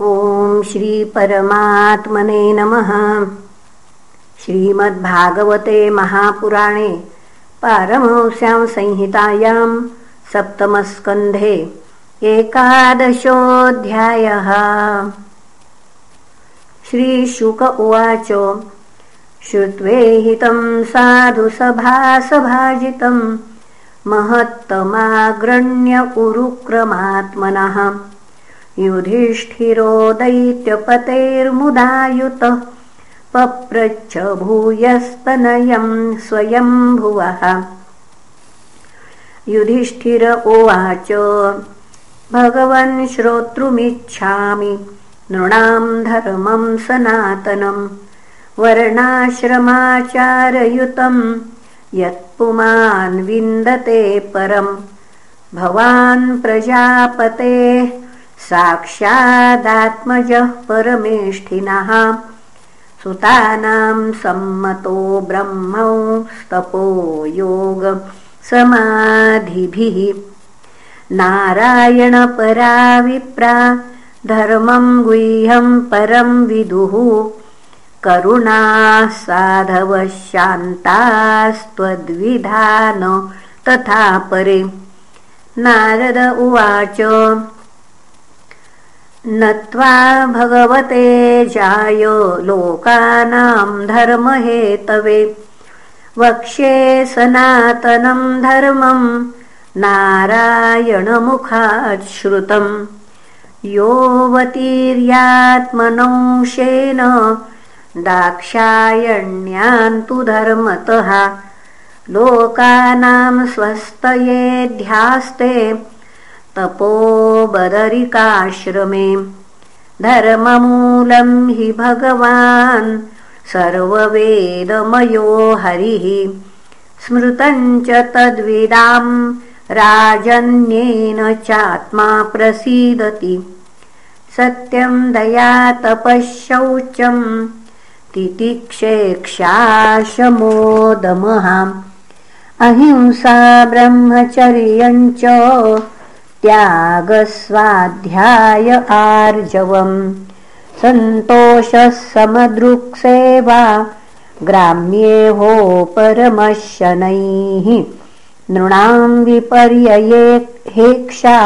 ॐ श्रीपरमात्मने नमः। श्रीमद्भागवते महापुराणे पारमंस्यां संहितायां सप्तमस्कन्धे एकादशोऽध्यायः। श्रीशुक उवाच श्रुत्वेहितं साधुसभासभाजितं महत्तमाग्रण्य उरुक्रमात्मनः युधिष्ठिरो दैत्यपतेर्मुदायुतः पप्रच्छ भूयस्तनयं स्वयम्भुवः। युधिष्ठिर उवाच भगवन् श्रोतृमिच्छामि नृणां धर्मं सनातनं वर्णाश्रमाचारयुतं यत्पुमान् विन्दते परं। भवान् प्रजापतेः साक्षादात्मजः परमेष्ठिनः। सुतानां सम्मतो ब्रह्मस्तपो योग समाधिभिः। नारायणपरा विप्रा धर्मं गुह्यं परं विदुः। करुणाः साधवः शान्तास्त्वद्विधान तथा परे। नारद उवाच नत्वा भगवते जाय लोकानां धर्महेतवे। वक्ष्ये सनातनं धर्मं नारायणमुखाच्छ्रुतं योऽवतीर्यात्मनंशेन दाक्षायण्यान्तु धर्मतः। लोकानां स्वस्तयेऽध्यास्ते तपोबदरिकाश्रमे धर्ममूलं हि भगवान् सर्ववेदमयो हरिः। स्मृतञ्च तद्विदां राजन्येन चात्मा प्रसीदति। सत्यं दया तपःशौचं तितिक्षेक्षाशमोदमः। अहिंसा ब्रह्मचर्यञ्च त्यागस्वाध्याय आर्जवम्। सन्तोषः समदृक्सेवा ग्राम्येहो परमशनैः नृणां विपर्यये हेक्षा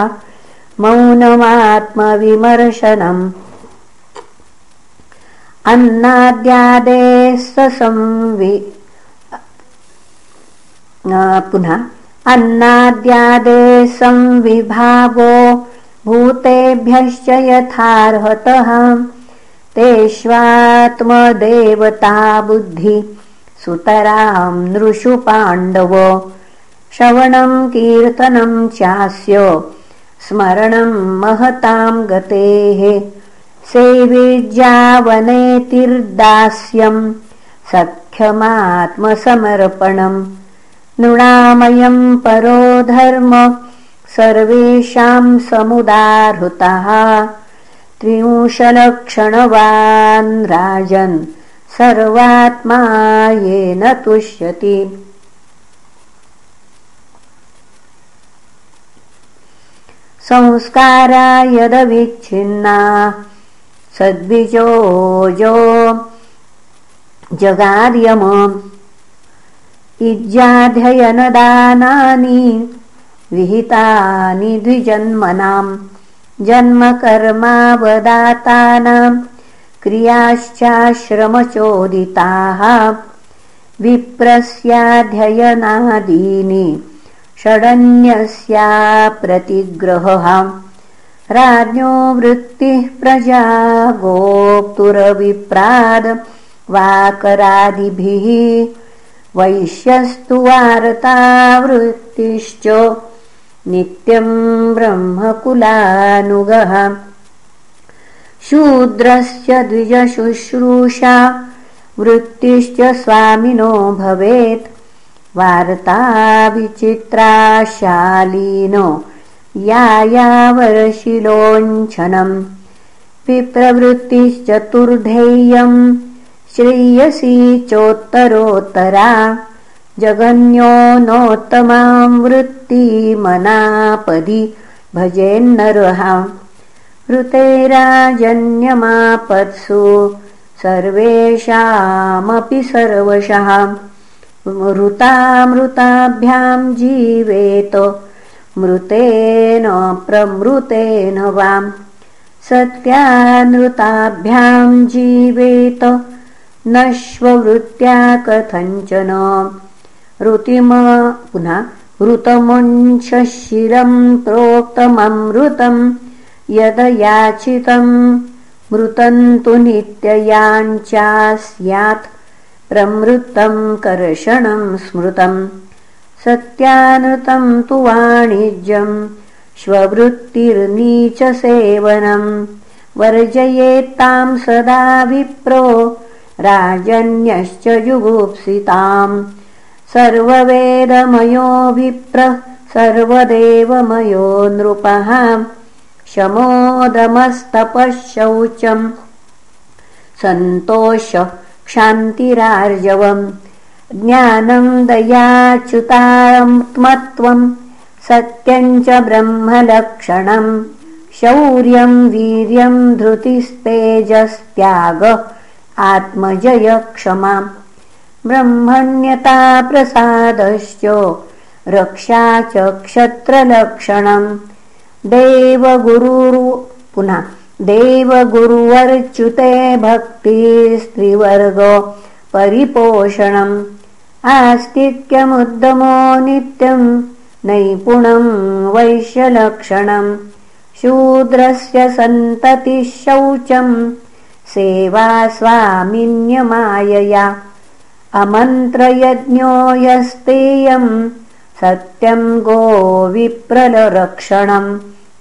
मौनमात्मविमर्शनम्। अन्नाद्यादे संवि पुनः अन्नाद्यादे संविभागो भूतेभ्यश्च यथार्हतः। तेष्वात्मदेवता बुद्धि सुतरां नृषु पाण्डव। श्रवणं कीर्तनं चास्य स्मरणं महतां गतेः। सेविज्यावनेतिर्दास्यं सख्यमात्मसमर्पणम् नृणामयं परो धर्म। सर्वेषां समुदाहृतः। त्रिंशलक्षणवान् राजन्। सर्वात्मा येन तुष्यति। संस्कारा यदविच्छिन्ना सद्विजोजो जगार्यम इज्याध्ययनदानानि विहितानि द्विजन्मनां जन्मकर्मावदातानां क्रियाश्चाश्रमचोदिताः विप्रस्याध्ययनादीनि षडन्यस्या प्रतिग्रहः राज्ञो वृत्तिः प्रजा गोप्तुरविप्राद वाकरादिभिः वैश्यस्तु वार्तावृत्तिश्च नित्यं ब्रह्मकुलानुगः। शूद्रस्य द्विजशुश्रूषा वृत्तिश्च स्वामिनो भवेत्। वार्ताविचित्राशालीनो यायावरशिलोञ्छनम्। विप्रवृत्तिश्चतुर्धेयम् श्रेयसी चोत्तरोत्तरा जगन्यो नोत्तमां वृत्तिमनापदि भजेन्नरः ऋतेराजन्यमापत्सु सर्वेषामपि सर्वशः। मृतामृताभ्यां जीवेत मृतेन प्रमृतेन वाम् सत्यानृताभ्यां जीवेत नश्ववृत्त्या कथञ्चन ऋतिम पुनः ऋतमुञ्चिरं प्रोक्तममृतं यद याचितं मृतन्तु नित्ययाञ्चा स्यात् प्रमृतं कर्षणं स्मृतं। सत्यानृतं तु वाणिज्यं श्ववृत्तिर्नीचसेवनं वर्जयेत्तां सदा विप्रो राजन्यश्च जुगुप्सिताम् सर्ववेदमयो विप्रः सर्वदेवमयो नृपः। शमोदमस्तपः शौचम् सन्तोष क्षान्तिरार्जवम्। ज्ञानम् दयाच्युतात्मत्वम् सत्यम् च ब्रह्मलक्षणम्। शौर्यम् वीर्यम् धृतिस्तेजस्त्याग आत्मजय क्षमा ब्रह्मण्यता प्रसादश्च रक्षा च क्षत्रलक्षणम्। देवगुरुरु पुनः देवगुरुवर्च्युते भक्तिस्त्रिवर्ग परिपोषणम्। आस्तिक्यमुद्दमो नित्यम् नैपुणम् वैश्यलक्षणम्। शूद्रस्य सन्ततिः शौचम् सेवा स्वामिन्यमायया अमन्त्रयज्ञो यस्तेयम् सत्यम् गोविप्रलरक्षणम्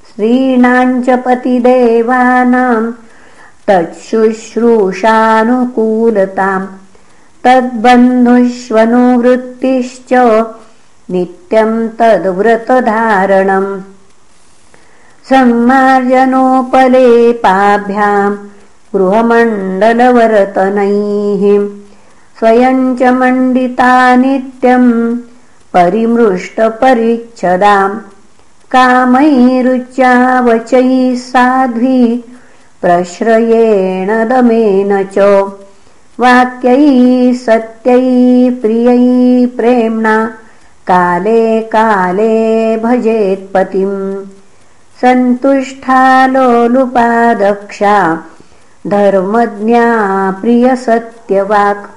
स्त्रीणाम् च पतिदेवानाम् तच्छुश्रूषानुकूलताम् तद्बन्धुष्वनुवृत्तिश्च नित्यम् तद्व्रतधारणम् सम्मार्जनोपलेपाभ्याम् गृहमण्डलवर्तनैः स्वयं च मण्डिता नित्यम् परिमृष्टपरिच्छदाम् कामैरुच्चावचैः साध्वी प्रश्रयेण दमेन च। वाक्यैः सत्यैः प्रियैः प्रेम्णा काले काले भजेत्पतिम्। सन्तुष्टा लोलुपादक्षा धर्मज्ञा प्रियसत्यवाक्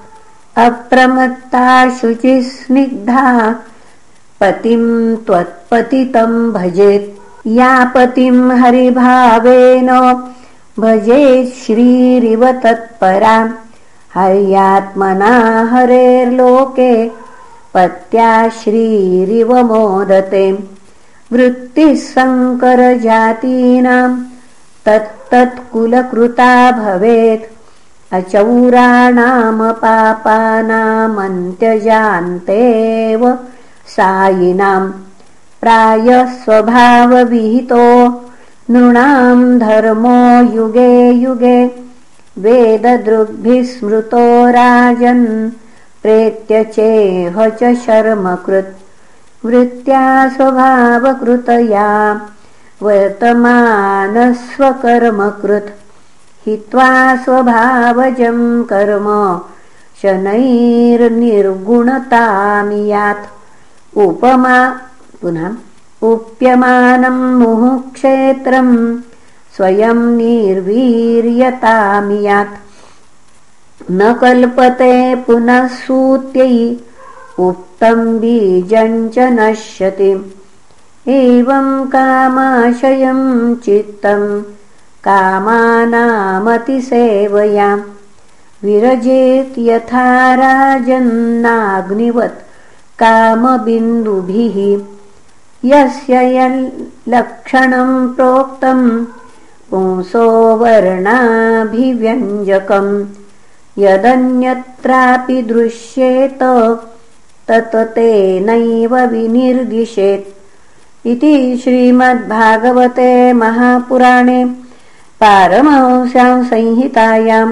अप्रमत्ता शुचिस्निग्धा पतिं त्वत्पतितं भजेत् या पतिं हरिभावेन भजेत् श्रीरिव तत्परा हर्यात्मना हरेर्लोके पत्या श्रीरिव मोदते वृत्तिः सङ्करजातीनां तत्तत्कुलकृता भवेत्। अचौराणामपापानामन्त्यजान्तेव सायिनाम्। प्रायस्वभावविहितो नृणाम् धर्मो युगे युगे। वेददृग्भिः स्मृतो राजन् प्रेत्यचेह च शर्मकृत्। वृत्त्या स्वभावकृतया वर्तमानस्वकर्मकृत्। हित्वा स्वभावजं कर्म शनैर्निर्गुणतामियात् उपमा पुनः उप्यमानं मुहुक्षेत्रं स्वयं निर्वीर्यतामियात् न कल्पते पुनः सूत्यै उक्तं बीजं च नश्यति एवं कामाशयं चित्तम् कामानामतिसेवया। विरजेत् यथा राजन्नाग्निवत् कामबिन्दुभिः। यस्य यल्लक्षणं प्रोक्तम् पुंसो वर्णाभिव्यञ्जकम् यदन्यत्रापि दृश्येत तत् तेनैव विनिर्दिशेत् इति श्रीमद्भागवते महापुराणे पारमहंस्यां संहितायां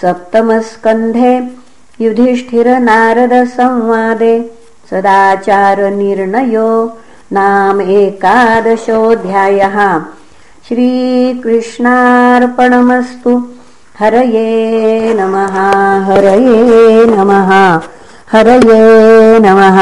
सप्तमस्कन्धे युधिष्ठिरनारदसंवादे सदाचारनिर्णयो नाम एकादशोऽध्यायः। श्रीकृष्णार्पणमस्तु। हरये नमः हरये नमः हरये नमः